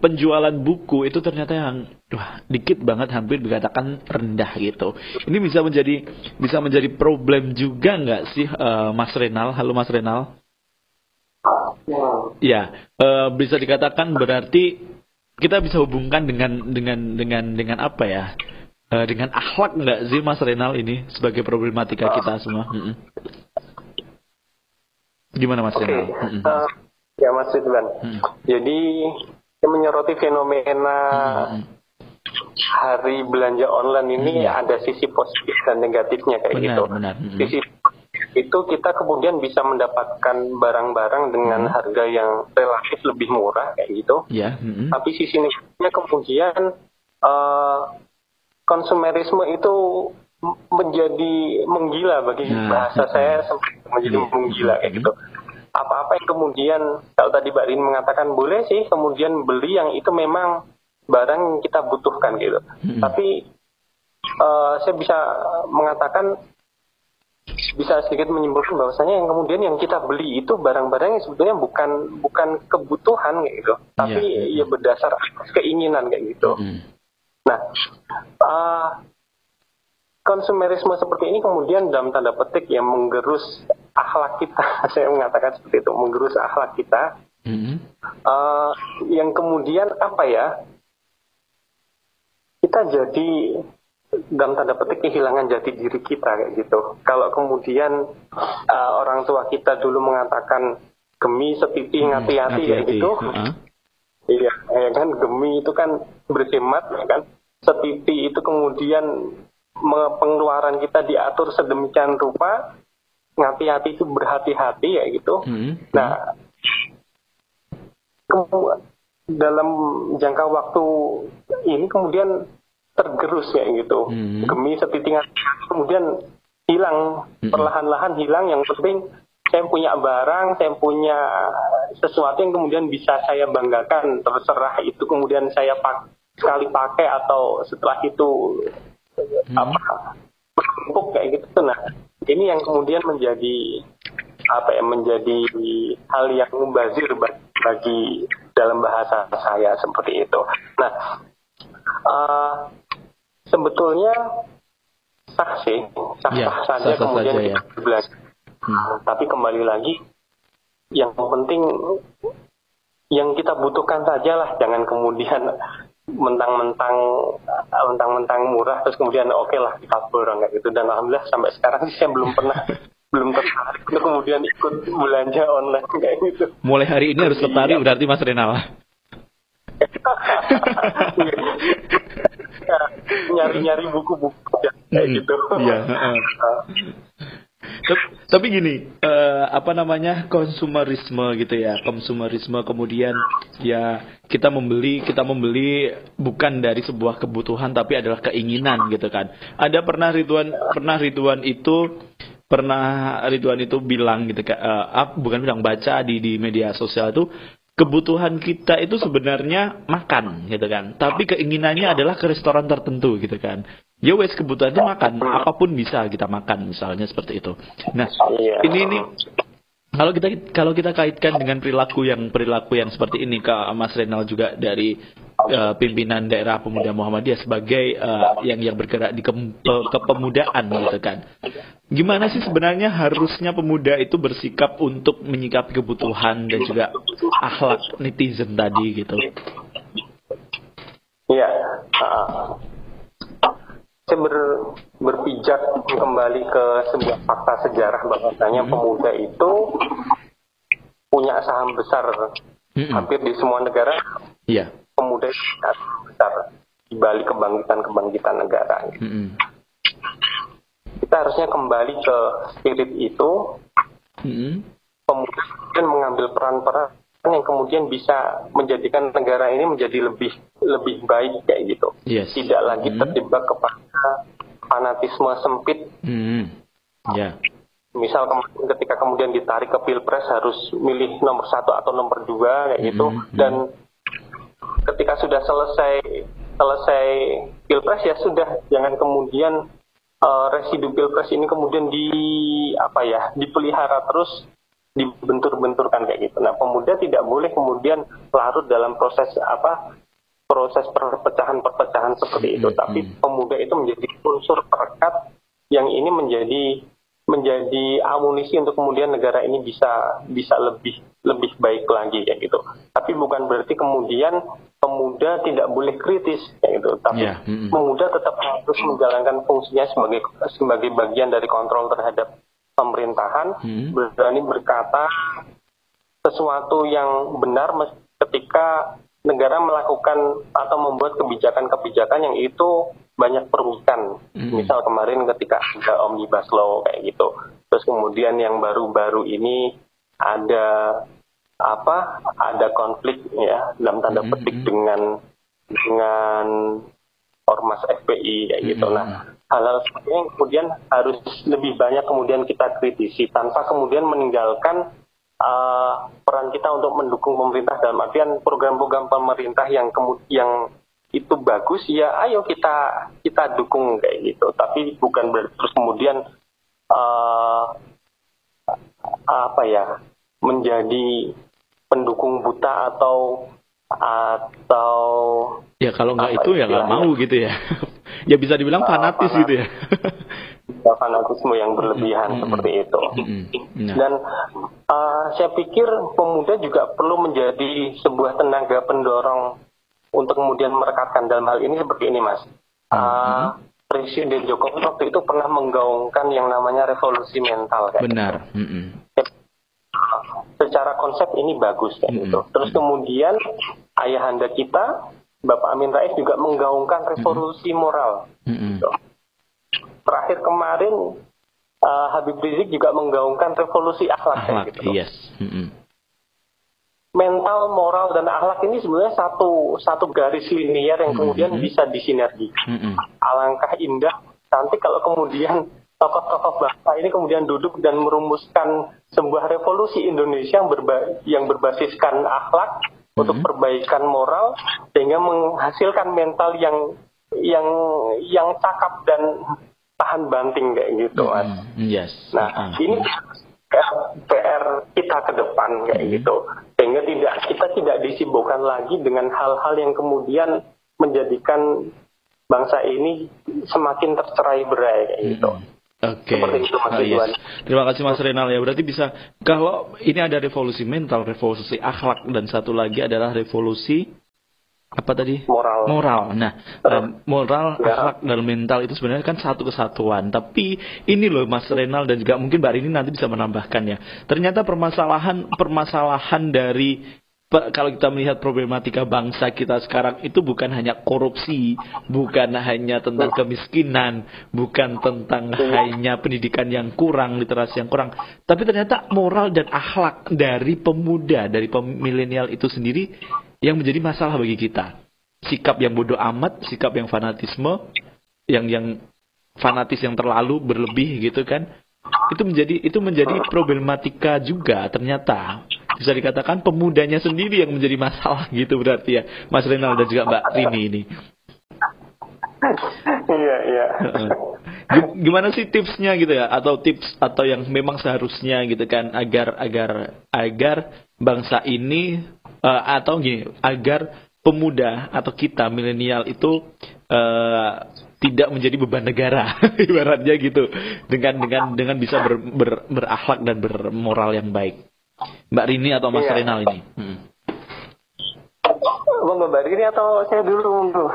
penjualan buku itu ternyata yang wah dikit banget hampir dikatakan rendah gitu. Ini bisa menjadi bisa menjadi problem juga nggak sih uh, Mas Renal? Halo Mas Renal ya uh, bisa dikatakan berarti kita bisa hubungkan dengan dengan dengan dengan apa ya? Uh, dengan akhlak nggak sih Mas Renal ini sebagai problematika kita semua? Mm -mm. Gimana Mas okay. Renal? Mm -mm. Uh, ya Mas Ridwan. Mm. Jadi menyoroti fenomena mm hari belanja online ini mm ada sisi positif dan negatifnya kayak benar, gitu. Benar. Mm -hmm. Sisi itu kita kemudian bisa mendapatkan barang-barang dengan hmm. harga yang relatif lebih murah kayak gitu. Yeah. Hmm. Tapi sisi negatifnya kemudian uh, konsumerisme itu menjadi menggila bagi nah, bahasa hmm. saya menjadi yeah. menggila kayak gitu. Apa-apa yang kemudian kalau tadi Mbak Rin mengatakan boleh sih kemudian beli yang itu memang barang yang kita butuhkan gitu. Hmm. Tapi uh, saya bisa mengatakan bisa sedikit menyimpulkan bahwasanya yang kemudian yang kita beli itu barang-barang yang sebetulnya bukan bukan kebutuhan kayak gitu, tapi yeah. ya berdasar keinginan kayak gitu. Mm. Nah, uh, konsumerisme seperti ini kemudian dalam tanda petik yang menggerus akhlak kita, <laughs> saya mengatakan seperti itu, menggerus akhlak kita, mm. uh, yang kemudian apa ya? Kita jadi dalam tanda petik kehilangan jati diri kita kayak gitu. Kalau kemudian uh, orang tua kita dulu mengatakan gemi sepipi hmm, ngati-hati kayak gitu, uh-huh. iya, ya kan gemi itu kan berhemat, ya kan. Sepipi itu kemudian pengeluaran kita diatur sedemikian rupa, ngati-hati itu berhati-hati ya gitu. Hmm. Nah, dalam jangka waktu ini kemudian tergerus kayak gitu. Hmm. Gemi setitingan kemudian hilang hmm. perlahan-lahan hilang yang penting saya punya barang, saya punya sesuatu yang kemudian bisa saya banggakan, terserah itu kemudian saya pak sekali pakai atau setelah itu hmm. apa empuk kayak gitu. Nah, ini yang kemudian menjadi apa ya menjadi hal yang membazir bagi dalam bahasa saya seperti itu. Nah, uh, sebetulnya sah sih, sah-sah ya, saja sah -sah kemudian saja, kita ya. belajar. Hmm. Tapi kembali lagi, yang penting yang kita butuhkan saja lah, jangan kemudian mentang-mentang mentang-mentang murah terus kemudian oke okay lah kita borong kayak gitu dan alhamdulillah sampai sekarang sih saya belum pernah <laughs> belum tertarik untuk kemudian ikut belanja online kayak gitu. Mulai hari ini harus tertarik iya. berarti Mas Renal. Nyari-nyari buku-buku ya, kayak hmm, gitu. Iya. Tapi gini, uh, apa namanya konsumerisme gitu ya, konsumerisme kemudian ya kita membeli, kita membeli bukan dari sebuah kebutuhan tapi adalah keinginan gitu kan. Ada pernah Ridwan, pernah Ridwan itu pernah Ridwan itu bilang gitu kan, uh, bukan bilang baca di di media sosial itu kebutuhan kita itu sebenarnya makan gitu kan. Tapi keinginannya adalah ke restoran tertentu gitu kan. Ya wes kebutuhannya makan. Apa pun bisa kita makan misalnya seperti itu. Nah iya. ini ini kalau kita kalau kita kaitkan dengan perilaku yang perilaku yang seperti ini ke Mas Renal juga dari uh, pimpinan daerah pemuda Muhammadiyah sebagai uh, yang yang bergerak di ke, kepemudaan gitu kan gimana sih sebenarnya harusnya pemuda itu bersikap untuk menyikapi kebutuhan dan juga akhlak netizen tadi gitu? Iya, uh, saya ber, berpijak kembali ke sebuah fakta sejarah bahwasanya hmm. pemuda itu punya saham besar hmm. hampir di semua negara. Iya. Pemuda itu besar di balik kebangkitan-kebangkitan negara. Hmm kita harusnya kembali ke spirit itu hmm. kemudian mengambil peran-peran yang kemudian bisa menjadikan negara ini menjadi lebih lebih baik kayak gitu yes. tidak lagi hmm. terjebak kepada fanatisme sempit hmm. yeah. misal kemudian ketika kemudian ditarik ke pilpres harus milih nomor satu atau nomor dua kayak gitu hmm. dan ketika sudah selesai selesai pilpres ya sudah jangan kemudian uh, residu pilpres ini kemudian di apa ya dipelihara terus dibentur-benturkan kayak gitu. Nah pemuda tidak boleh kemudian larut dalam proses apa proses perpecahan-perpecahan seperti itu. Hmm, Tapi hmm. pemuda itu menjadi unsur perekat yang ini menjadi menjadi amunisi untuk kemudian negara ini bisa bisa lebih lebih baik lagi kayak gitu. Tapi bukan berarti kemudian pemuda tidak boleh kritis kayak gitu. Tapi yeah. mm -hmm. pemuda tetap harus menjalankan fungsinya sebagai sebagai bagian dari kontrol terhadap pemerintahan, mm -hmm. berani berkata sesuatu yang benar ketika negara melakukan atau membuat kebijakan-kebijakan yang itu banyak perugikan. Mm-hmm. Misal kemarin ketika ada omnibus law kayak gitu. Terus kemudian yang baru-baru ini ada apa? Ada konflik ya dalam tanda mm-hmm. petik dengan dengan ormas FPI kayak gitu. Mm-hmm. Nah, hal-hal seperti ini kemudian harus lebih banyak kemudian kita kritisi tanpa kemudian meninggalkan uh, peran kita untuk mendukung pemerintah dalam artian program-program pemerintah yang kemudian yang itu bagus ya ayo kita kita dukung kayak gitu. Tapi bukan berarti terus kemudian uh, apa ya menjadi pendukung buta atau atau ya kalau nggak itu ya nggak mau gitu ya. <laughs> Ya bisa dibilang fanatis gitu ya. Fanatisme yang berlebihan mm-hmm. seperti itu. Mm-hmm. dan uh, saya pikir pemuda juga perlu menjadi sebuah tenaga pendorong untuk kemudian merekatkan dalam hal ini seperti ini mas. Uh, Presiden Jokowi waktu itu pernah menggaungkan yang namanya revolusi mental kayak Benar. Gitu. Mm-hmm. Secara konsep ini bagus kayak mm-hmm. gitu. Terus kemudian ayahanda kita Bapak Amin Rais juga menggaungkan revolusi mm-hmm. moral. Mm-hmm. Gitu. Terakhir kemarin uh, Habib Rizik juga menggaungkan revolusi akhlak, akhlak gitu. Yes. Mm-hmm mental, moral dan akhlak ini sebenarnya satu satu garis linear yang kemudian mm-hmm. bisa disinergi. Mm-hmm. Alangkah indah nanti kalau kemudian tokoh-tokoh bangsa ini kemudian duduk dan merumuskan sebuah revolusi Indonesia yang, berba yang berbasiskan akhlak mm-hmm. untuk perbaikan moral sehingga menghasilkan mental yang yang yang cakap dan tahan banting kayak gitu. Mm-hmm. Yes. Nah, uh-huh. ini PR kita ke depan kayak hmm. gitu sehingga tidak kita tidak disibukkan lagi dengan hal-hal yang kemudian menjadikan bangsa ini semakin tercerai berai kayak gitu. Hmm. Oke. Okay. Oh, yes. Terima kasih Mas Renal ya. Berarti bisa kalau ini ada revolusi mental, revolusi akhlak dan satu lagi adalah revolusi apa tadi? Moral. Moral. Nah, um, moral, ya. akhlak dan mental itu sebenarnya kan satu kesatuan. Tapi ini loh Mas Renal dan juga mungkin Mbak Rini nanti bisa menambahkan ya. Ternyata permasalahan permasalahan dari kalau kita melihat problematika bangsa kita sekarang itu bukan hanya korupsi, bukan hanya tentang kemiskinan, bukan tentang hanya pendidikan yang kurang, literasi yang kurang, tapi ternyata moral dan akhlak dari pemuda, dari milenial itu sendiri yang menjadi masalah bagi kita. Sikap yang bodoh amat, sikap yang fanatisme, yang yang fanatis yang terlalu berlebih gitu kan. Itu menjadi itu menjadi problematika juga ternyata. Bisa dikatakan pemudanya sendiri yang menjadi masalah <laughs> gitu berarti ya. Mas Renal dan juga Mbak Rini ini. Iya, iya. Gimana sih tipsnya gitu ya atau tips atau yang memang seharusnya gitu kan agar agar agar bangsa ini uh, atau gini agar pemuda atau kita milenial itu uh, tidak menjadi beban negara <laughs> ibaratnya gitu dengan dengan dengan bisa ber, ber, berakhlak dan bermoral yang baik Mbak Rini atau Mas iya. Renal ini hmm. Bang Mbak Rini atau saya dulu untuk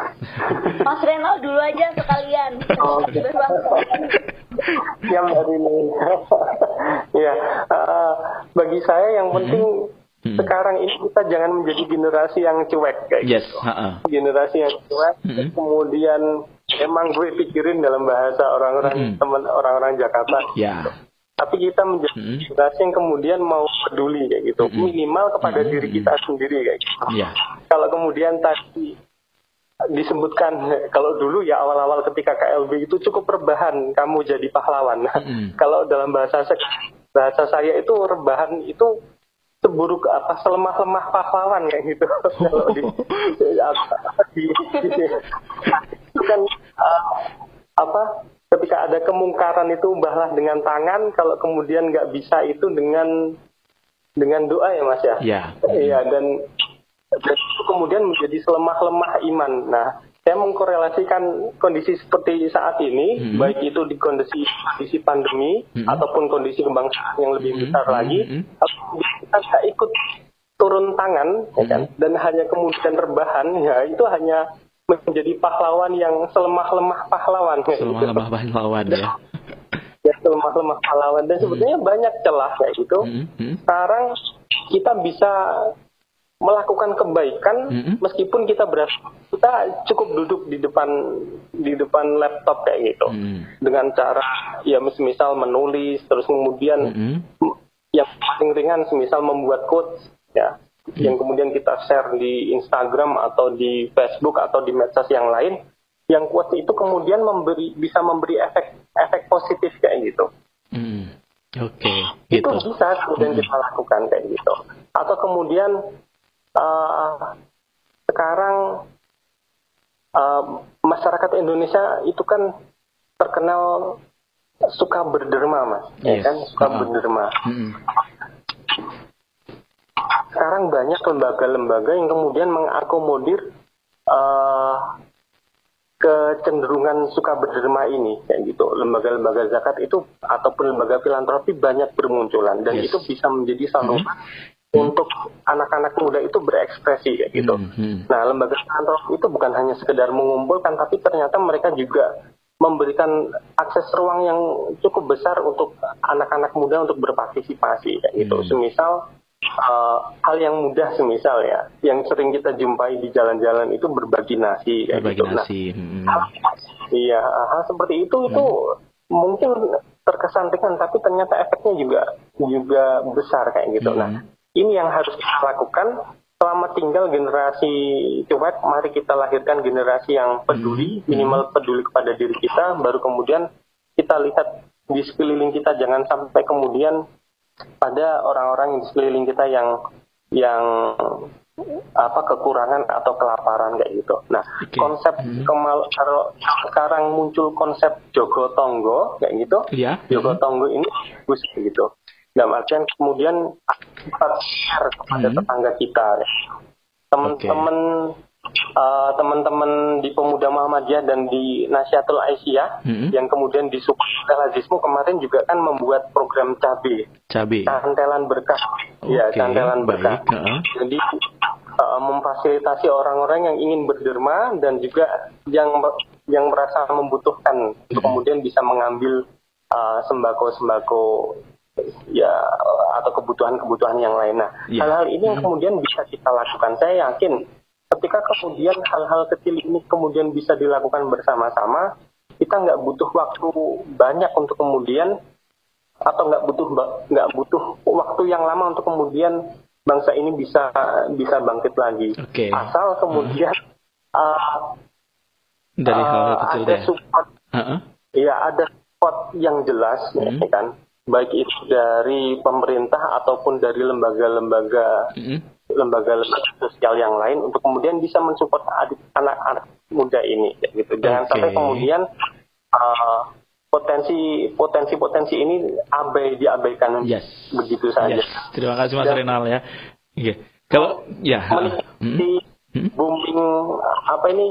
Mas Renal dulu aja sekalian oh, Mbak Rini ya uh, bagi saya yang penting hmm Hmm. Sekarang ini kita jangan menjadi generasi yang cuek kayak yes. gitu. Uh-uh. Generasi yang cuek, hmm. kemudian emang gue pikirin dalam bahasa orang-orang hmm. teman orang-orang Jakarta. Yeah. Gitu. Tapi kita menjadi hmm. generasi yang kemudian mau peduli kayak gitu, hmm. minimal kepada hmm. diri kita sendiri kayak gitu. Yeah. Kalau kemudian tadi disebutkan kalau dulu ya awal-awal ketika KLB itu cukup rebahan kamu jadi pahlawan. <laughs> Mm. kalau dalam bahasa bahasa saya itu rebahan itu seburuk apa selemah-lemah pahlawan kayak gitu <laughs> kalau di, <laughs> di, di, di kan uh, apa ketika kemungkaran itu ubahlah dengan tangan kalau kemudian nggak bisa itu dengan dengan doa ya mas ya iya yeah. dan, dan itu kemudian menjadi selemah-lemah iman nah saya mengkorelasikan kondisi seperti saat ini, hmm. baik itu di kondisi kondisi pandemi hmm. ataupun kondisi kebangsaan yang lebih hmm. besar lagi, hmm. kita tidak ikut turun tangan, hmm. ya kan? Hmm. dan hanya kemudian rebahan, ya itu hanya menjadi pahlawan yang selemah-lemah pahlawan. Selemah-lemah pahlawan ya. Ya selemah-lemah pahlawan dan sebetulnya hmm. banyak celah kayak gitu. Hmm. Hmm. Sekarang kita bisa melakukan kebaikan mm-hmm. meskipun kita berasa kita cukup duduk di depan di depan laptop kayak gitu mm. dengan cara ya misal menulis terus kemudian mm-hmm. yang paling ringan semisal membuat quotes ya yang kemudian kita share di Instagram atau di Facebook atau di medsos yang lain yang quotes itu kemudian memberi bisa memberi efek efek positif kayak gitu mm. Oke, okay, itu gitu. bisa kemudian mm. kita lakukan kayak gitu. Atau kemudian uh, sekarang uh, masyarakat Indonesia itu kan terkenal suka berderma mas, ya yes. ya kan suka uh -huh. berderma. Hmm. Sekarang banyak lembaga-lembaga yang kemudian mengakomodir uh, kecenderungan suka berderma ini kayak gitu lembaga-lembaga zakat itu ataupun lembaga filantropi banyak bermunculan dan yes. itu bisa menjadi saluran -hmm untuk anak-anak muda itu berekspresi kayak gitu. Hmm, hmm. Nah, lembaga filantropi itu bukan hanya sekedar mengumpulkan, tapi ternyata mereka juga memberikan akses ruang yang cukup besar untuk anak-anak muda untuk berpartisipasi kayak gitu. Hmm. Semisal uh, hal yang mudah semisal ya, yang sering kita jumpai di jalan-jalan itu berbagi nasi kayak berbagi gitu. Nah, nasi. Hmm. Hal, iya, hal seperti itu hmm. itu mungkin terkesan ringan tapi ternyata efeknya juga juga besar kayak gitu. Hmm. Nah, ini yang harus kita lakukan selama tinggal generasi cuek, mari kita lahirkan generasi yang peduli, hmm. minimal peduli kepada diri kita, baru kemudian kita lihat di sekeliling kita jangan sampai kemudian ada orang-orang di sekeliling kita yang yang apa kekurangan atau kelaparan kayak gitu. Nah, okay. konsep hmm. kemal kalau sekarang muncul konsep jogo tonggo kayak gitu, yeah. jogo tonggo ini bagus gitu. Dalam artian kemudian kita share kepada hmm. tetangga kita. Ya. Teman-teman okay. Uh, teman-teman di Pemuda Muhammadiyah dan di Nasihatul Aisyah hmm. yang kemudian disupport oleh Lazismu kemarin juga kan membuat program cabe. Cabe. Cantelan berkah. Okay. Ya, cantelan berkah. Uh -huh. Jadi uh, memfasilitasi orang-orang yang ingin berderma dan juga yang yang merasa membutuhkan untuk hmm. kemudian bisa mengambil uh, sembako-sembako ya atau kebutuhan-kebutuhan yang lain. Nah, ya. hal-hal ini yang hmm. kemudian bisa kita lakukan. Saya yakin ketika kemudian hal-hal kecil ini kemudian bisa dilakukan bersama-sama, kita nggak butuh waktu banyak untuk kemudian atau nggak butuh nggak butuh waktu yang lama untuk kemudian bangsa ini bisa bisa bangkit lagi. Okay. Asal kemudian hmm. uh, dari hal, -hal kecil ada support, uh -uh. ya ada support yang jelas, hmm. ya kan baik itu dari pemerintah ataupun dari lembaga-lembaga mm-hmm. Lembaga-lembaga sosial yang lain untuk kemudian bisa mensupport anak-anak muda ini gitu jangan okay. sampai kemudian uh, potensi potensi potensi ini abai diabaikan yes. begitu saja yes. terima kasih mas Dan, Renal ya okay. kalau ya uh, hmm? booming apa ini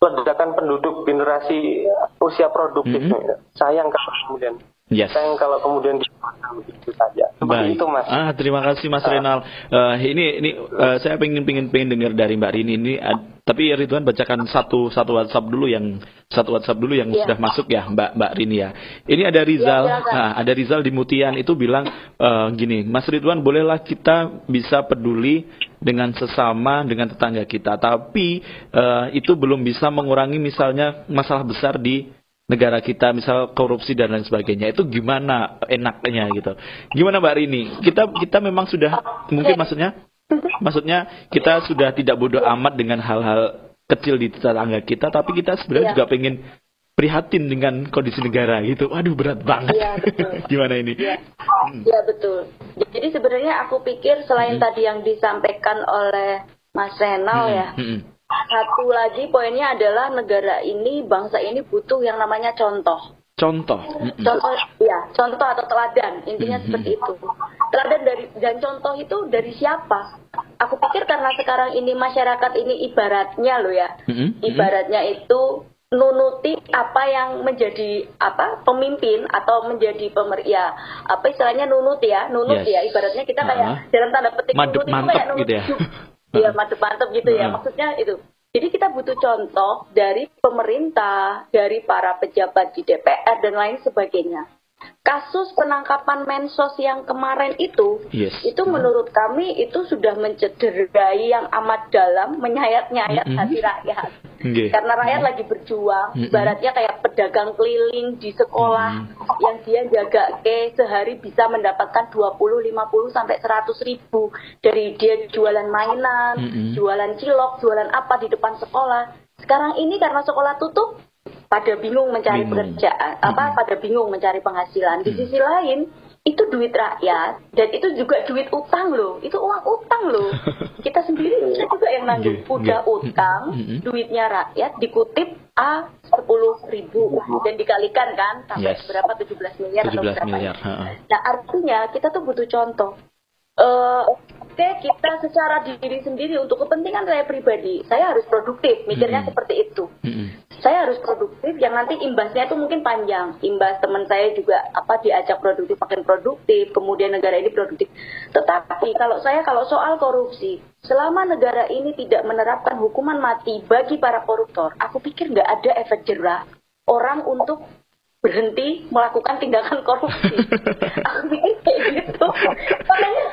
ledakan penduduk generasi usia produktif. Mm -hmm. Sayang kalau kemudian Yes. Sayang kalau kemudian begitu saja. Baik. itu Mas. Ah, terima kasih Mas uh, Renal. Uh, ini ini uh, saya pengen pengen pengen dengar dari Mbak Rini ini uh, tapi Ridwan bacakan satu satu WhatsApp dulu yang satu WhatsApp dulu yang yeah. sudah masuk ya Mbak Mbak Rini ya. Ini ada Rizal, ya, nah, ada Rizal di Mutian itu bilang uh, gini, Mas Ridwan bolehlah kita bisa peduli dengan sesama dengan tetangga kita, tapi uh, itu belum bisa mengurangi misalnya masalah besar di negara kita misal korupsi dan lain sebagainya itu gimana enaknya gitu gimana mbak Rini kita kita memang sudah mungkin maksudnya maksudnya kita sudah tidak bodoh amat dengan hal-hal kecil di tetangga kita tapi kita sebenarnya ya. juga pengen prihatin dengan kondisi negara gitu waduh berat banget ya, betul. <laughs> gimana ini ya. Hmm. ya betul jadi sebenarnya aku pikir selain hmm. tadi yang disampaikan oleh Mas Renal hmm. ya hmm satu lagi poinnya adalah negara ini, bangsa ini butuh yang namanya contoh. Contoh. Contoh, ya, contoh atau teladan. Intinya mm -hmm. seperti itu. Teladan dari dan contoh itu dari siapa? Aku pikir karena sekarang ini masyarakat ini ibaratnya loh ya, mm -hmm. ibaratnya itu nunuti apa yang menjadi apa pemimpin atau menjadi pemer ya apa istilahnya nunut ya nunut yes. ya ibaratnya kita kayak uh -huh. dalam tanda petik nunut itu kayak nunut gitu ya. Iya mantep-mantep gitu ya. Maksudnya itu. Jadi kita butuh contoh dari pemerintah, dari para pejabat di DPR dan lain sebagainya. Kasus penangkapan Mensos yang kemarin itu, yes. itu menurut kami itu sudah mencederai yang amat dalam, menyayat-nyayat mm -hmm. hati rakyat. Okay. Karena rakyat lagi berjuang, mm-hmm. ibaratnya kayak pedagang keliling di sekolah mm-hmm. yang dia jaga ke sehari bisa mendapatkan 20, 50 sampai 100 ribu dari dia jualan mainan, mm-hmm. jualan cilok, jualan apa di depan sekolah. Sekarang ini karena sekolah tutup, pada bingung mencari bingung. pekerjaan, mm-hmm. apa pada bingung mencari penghasilan. Di sisi lain itu duit rakyat dan itu juga duit utang loh itu uang utang loh <laughs> kita sendiri kita juga yang nanggung udah utang duitnya rakyat dikutip a sepuluh ribu dan dikalikan kan sampai yes. berapa 17 miliar 17 atau berapa miliar. nah artinya kita tuh butuh contoh uh, oke okay, kita secara diri sendiri untuk kepentingan saya pribadi saya harus produktif mikirnya mm -hmm. seperti itu mm -hmm. Saya harus produktif yang nanti imbasnya itu mungkin panjang. Imbas teman saya juga apa diajak produktif makin produktif kemudian negara ini produktif. Tetapi kalau saya kalau soal korupsi selama negara ini tidak menerapkan hukuman mati bagi para koruptor aku pikir nggak ada efek jerah orang untuk berhenti melakukan tindakan korupsi. <laughs> aku pikir kayak gitu. Makanya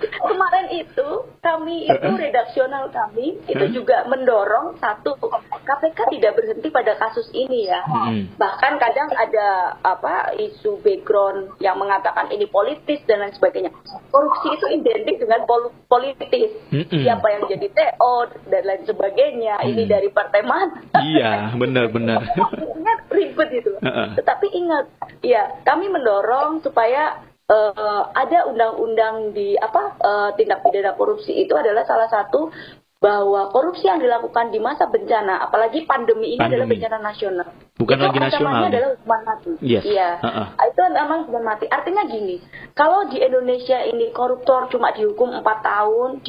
<laughs> kemarin itu kami itu redaksional kami itu juga mendorong satu KPK tidak berhenti pada kasus ini ya. Bahkan kadang ada apa isu background yang mengatakan ini politis dan lain sebagainya. Korupsi itu identik dengan pol politis. Siapa yang jadi TO dan lain sebagainya. Ini dari partai mana? Iya, benar-benar <laughs> ribet itu. Uh -uh. Tetapi ingat, ya kami mendorong supaya uh, ada undang-undang di apa uh, tindak pidana korupsi itu adalah salah satu bahwa korupsi yang dilakukan di masa bencana, apalagi pandemi ini pandemi. adalah bencana nasional. Bukan itu lagi nasional. adalah hukuman mati. Yes. Iya. Uh -uh. Itu memang hukuman mati. Artinya gini, kalau di Indonesia ini koruptor cuma dihukum 4 tahun,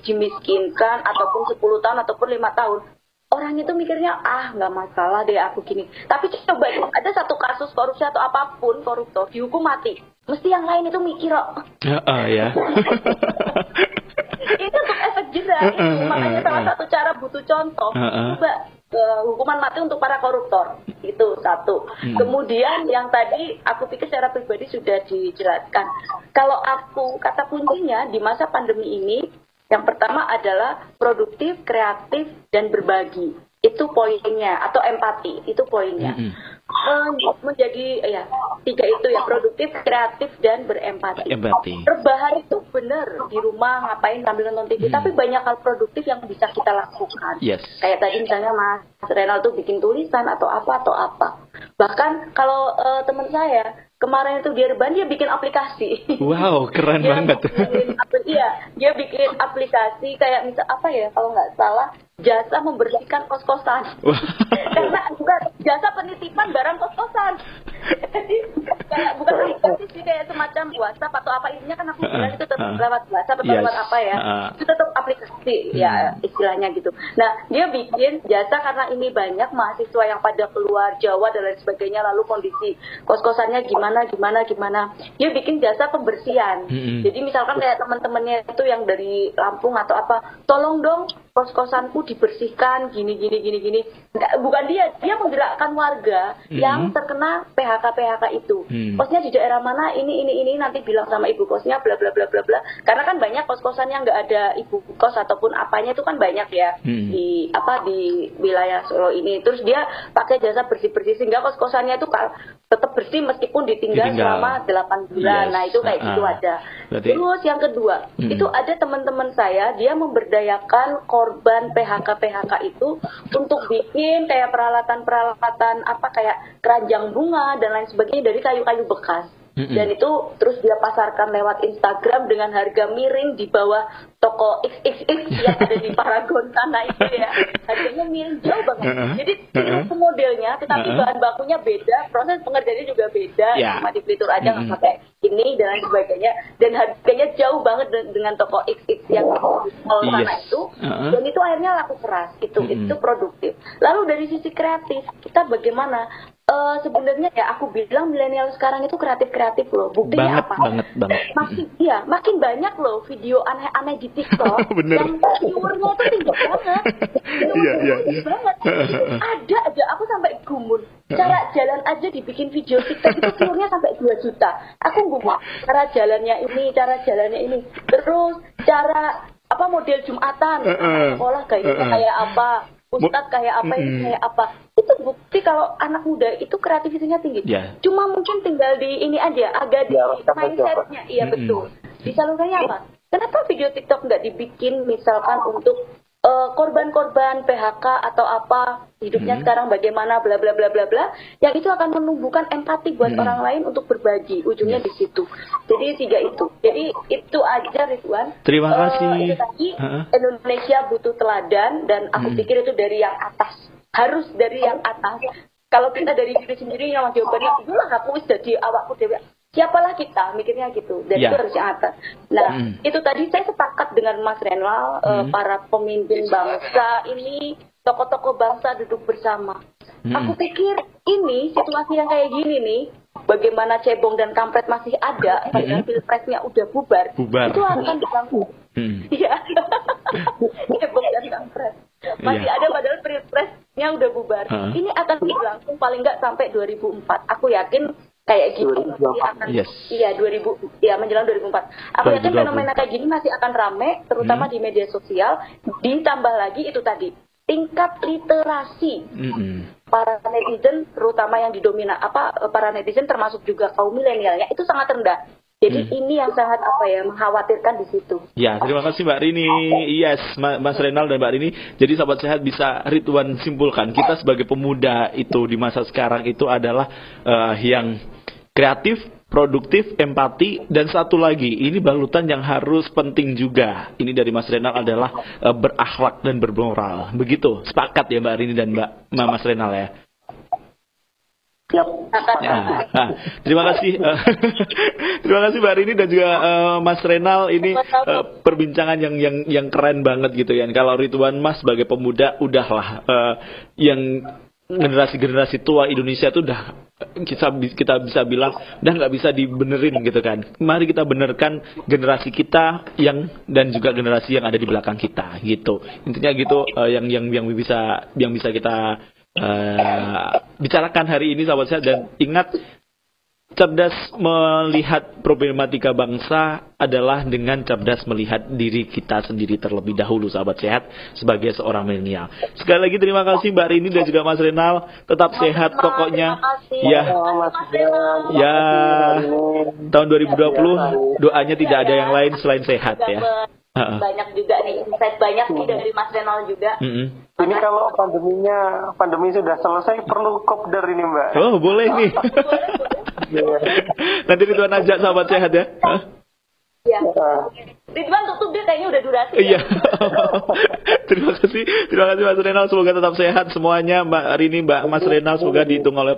dimiskinkan ataupun 10 tahun ataupun lima tahun, orang itu mikirnya ah nggak masalah deh aku gini tapi coba ada satu kasus korupsi atau apa pun koruptor dihukum mati mesti yang lain itu mikir oh. uh, uh, ya <laughs> itu untuk efek jerah itu makanya salah satu cara butuh contoh uh, uh. coba uh, hukuman mati untuk para koruptor itu satu hmm. kemudian yang tadi aku pikir secara pribadi sudah dijelaskan kalau aku kata kuncinya di masa pandemi ini yang pertama adalah produktif, kreatif, dan berbagi. Itu poinnya atau empati, itu poinnya. Mm -hmm. menjadi ya tiga itu ya produktif, kreatif, dan berempati. Empati. Rebahan itu benar di rumah ngapain sambil nonton TV, mm. tapi banyak hal produktif yang bisa kita lakukan. Yes. Kayak tadi misalnya Mas Renal tuh bikin tulisan atau apa atau apa. Bahkan kalau uh, teman saya kemarin itu dia rebahan dia bikin aplikasi. Wow, keren dia banget. Bikin, iya, dia bikin aplikasi kayak misal apa ya kalau nggak salah jasa membersihkan kos-kosan. <laughs> Karena juga jasa penitipan barang kos-kosan. Jadi kayak bukan aplikasi sih kayak semacam WhatsApp atau apa intinya kan aku bilang itu tetap lewat WhatsApp atau yes. lewat apa ya. Itu tetap aplikasi promosi hmm. ya istilahnya gitu. Nah dia bikin jasa karena ini banyak mahasiswa yang pada keluar Jawa dan lain sebagainya lalu kondisi kos-kosannya gimana gimana gimana dia bikin jasa pembersihan. Hmm. Jadi misalkan kayak teman-temannya itu yang dari Lampung atau apa, tolong dong kos-kosanku dibersihkan gini gini gini gini bukan dia dia menggerakkan warga hmm. yang terkena PHK PHK itu hmm. kosnya di daerah mana ini ini ini nanti bilang sama ibu kosnya bla bla bla bla bla karena kan banyak kos-kosan yang nggak ada ibu kos ataupun apanya itu kan banyak ya hmm. di apa di wilayah Solo ini terus dia pakai jasa bersih bersih sehingga kos-kosannya itu tetap bersih meskipun ditinggal, ditinggal. selama 8 bulan yes. nah itu kayak uh, gitu ada berarti... terus yang kedua hmm. itu ada teman-teman saya dia memberdayakan korban PHK PHK itu untuk bikin kayak peralatan-peralatan apa kayak keranjang bunga dan lain sebagainya dari kayu-kayu bekas. Mm -hmm. Dan itu terus dia pasarkan lewat Instagram dengan harga miring di bawah toko XXX yang ada di Paragon sana itu ya. Harganya miring jauh banget. Uh -huh. Jadi itu modelnya, tetapi uh -huh. bahan bakunya beda, proses pengerjaannya juga beda. Yeah. Cuma di Pelitur aja nggak mm -hmm. pakai ini dan lain sebagainya. Dan harganya jauh banget dengan toko XX yang di mall yes. sana itu. Uh -huh. Dan itu akhirnya laku keras. Itu mm -hmm. itu produktif. Lalu dari sisi kreatif, kita bagaimana Uh, sebenarnya ya aku bilang milenial sekarang itu kreatif kreatif loh. Buktinya banget, apa? banget banget. Makin iya makin banyak loh video aneh-aneh di TikTok <laughs> Bener. yang viewernya tuh tinggi <laughs> banget. Iya iya iya. banget. Ada aja aku sampai gumun. Cara jalan aja dibikin video TikTok itu viewernya sampai 2 juta. Aku gumun cara jalannya ini cara jalannya ini. Terus cara apa model jumatan. Sekolah kayak kayak apa? Ustadz kayak apa ini kayak apa itu bukti kalau anak muda itu kreativitasnya tinggi. Yeah. cuma mungkin tinggal di ini aja agak di mindsetnya. Iya betul. Disalurkannya apa? Kenapa video TikTok nggak dibikin misalkan untuk uh, korban-korban PHK atau apa? Hidupnya hmm. sekarang bagaimana bla bla bla bla bla. Yang itu akan menumbuhkan empati buat hmm. orang lain untuk berbagi ujungnya yes. di situ. Jadi tiga itu. Jadi itu aja Ridwan terima uh, kasih. itu tadi uh -huh. Indonesia butuh teladan dan aku hmm. pikir itu dari yang atas harus dari yang atas kalau kita dari diri sendiri yang jawabannya itulah aku jadi awakku dewi siapalah kita mikirnya gitu dan yeah. itu harus yang atas. Nah mm. itu tadi saya sepakat dengan Mas Renal mm. uh, para pemimpin bangsa ini tokoh-tokoh bangsa duduk bersama. Mm. Aku pikir ini situasi yang kayak gini nih bagaimana cebong dan kampret masih ada padahal mm. pilpresnya udah bubar, bubar. itu akan diganggu. Hmm. Iya. <laughs> cebong dan kampret masih yeah. ada padahal pilpresnya udah bubar. Uh. Ini akan berlangsung paling nggak sampai 2004. Aku yakin kayak gitu masih akan yes. iya 2000 ya menjelang 2004 aku yakin fenomena kayak gini masih akan rame terutama hmm. di media sosial ditambah lagi itu tadi tingkat literasi mm-hmm. para netizen terutama yang didomina apa para netizen termasuk juga kaum milenialnya itu sangat rendah jadi hmm. ini yang sangat apa ya mengkhawatirkan di situ. Ya, terima kasih Mbak Rini. Yes, Mas Renal dan Mbak Rini. Jadi sahabat sehat bisa Ridwan simpulkan kita sebagai pemuda itu di masa sekarang itu adalah uh, yang kreatif, produktif, empati, dan satu lagi, ini balutan yang harus penting juga. Ini dari Mas Renal adalah uh, berakhlak dan bermoral. Begitu, sepakat ya Mbak Rini dan Mbak Mas Renal ya. Ya, nah, terima kasih, uh, <laughs> terima kasih Mbak Rini dan juga uh, Mas Renal. Ini uh, perbincangan yang yang yang keren banget gitu ya. Kalau Ridwan Mas sebagai pemuda, udahlah uh, yang generasi-generasi tua Indonesia itu udah kita kita bisa bilang udah nggak bisa dibenerin gitu kan. Mari kita benerkan generasi kita yang dan juga generasi yang ada di belakang kita gitu. Intinya gitu uh, yang yang yang bisa yang bisa kita uh, bicarakan hari ini sahabat saya dan ingat cerdas melihat problematika bangsa adalah dengan cerdas melihat diri kita sendiri terlebih dahulu sahabat sehat sebagai seorang milenial. Sekali lagi terima kasih Mbak Rini dan juga Mas Renal. Tetap sehat pokoknya. Ya. Ya. Tahun 2020 doanya tidak ada yang lain selain sehat ya banyak juga nih insight banyak nih dari Mas Renal juga. Ini kalau pandeminya pandemi sudah selesai perlu kopdar ini Mbak. Oh boleh nih. <laughs> <laughs> Nanti Ridwan ajak sahabat sehat ya. Iya. Ridwan tutup dia kayaknya udah durasi. Iya. <laughs> terima kasih, terima kasih Mas Renal. Semoga tetap sehat semuanya. Mbak Rini, Mbak Mas Renal, semoga dihitung oleh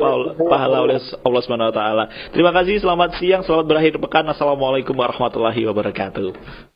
pahala oleh Allah Subhanahu Wa Taala. Terima kasih. Selamat siang, selamat berakhir pekan. Assalamualaikum warahmatullahi wabarakatuh.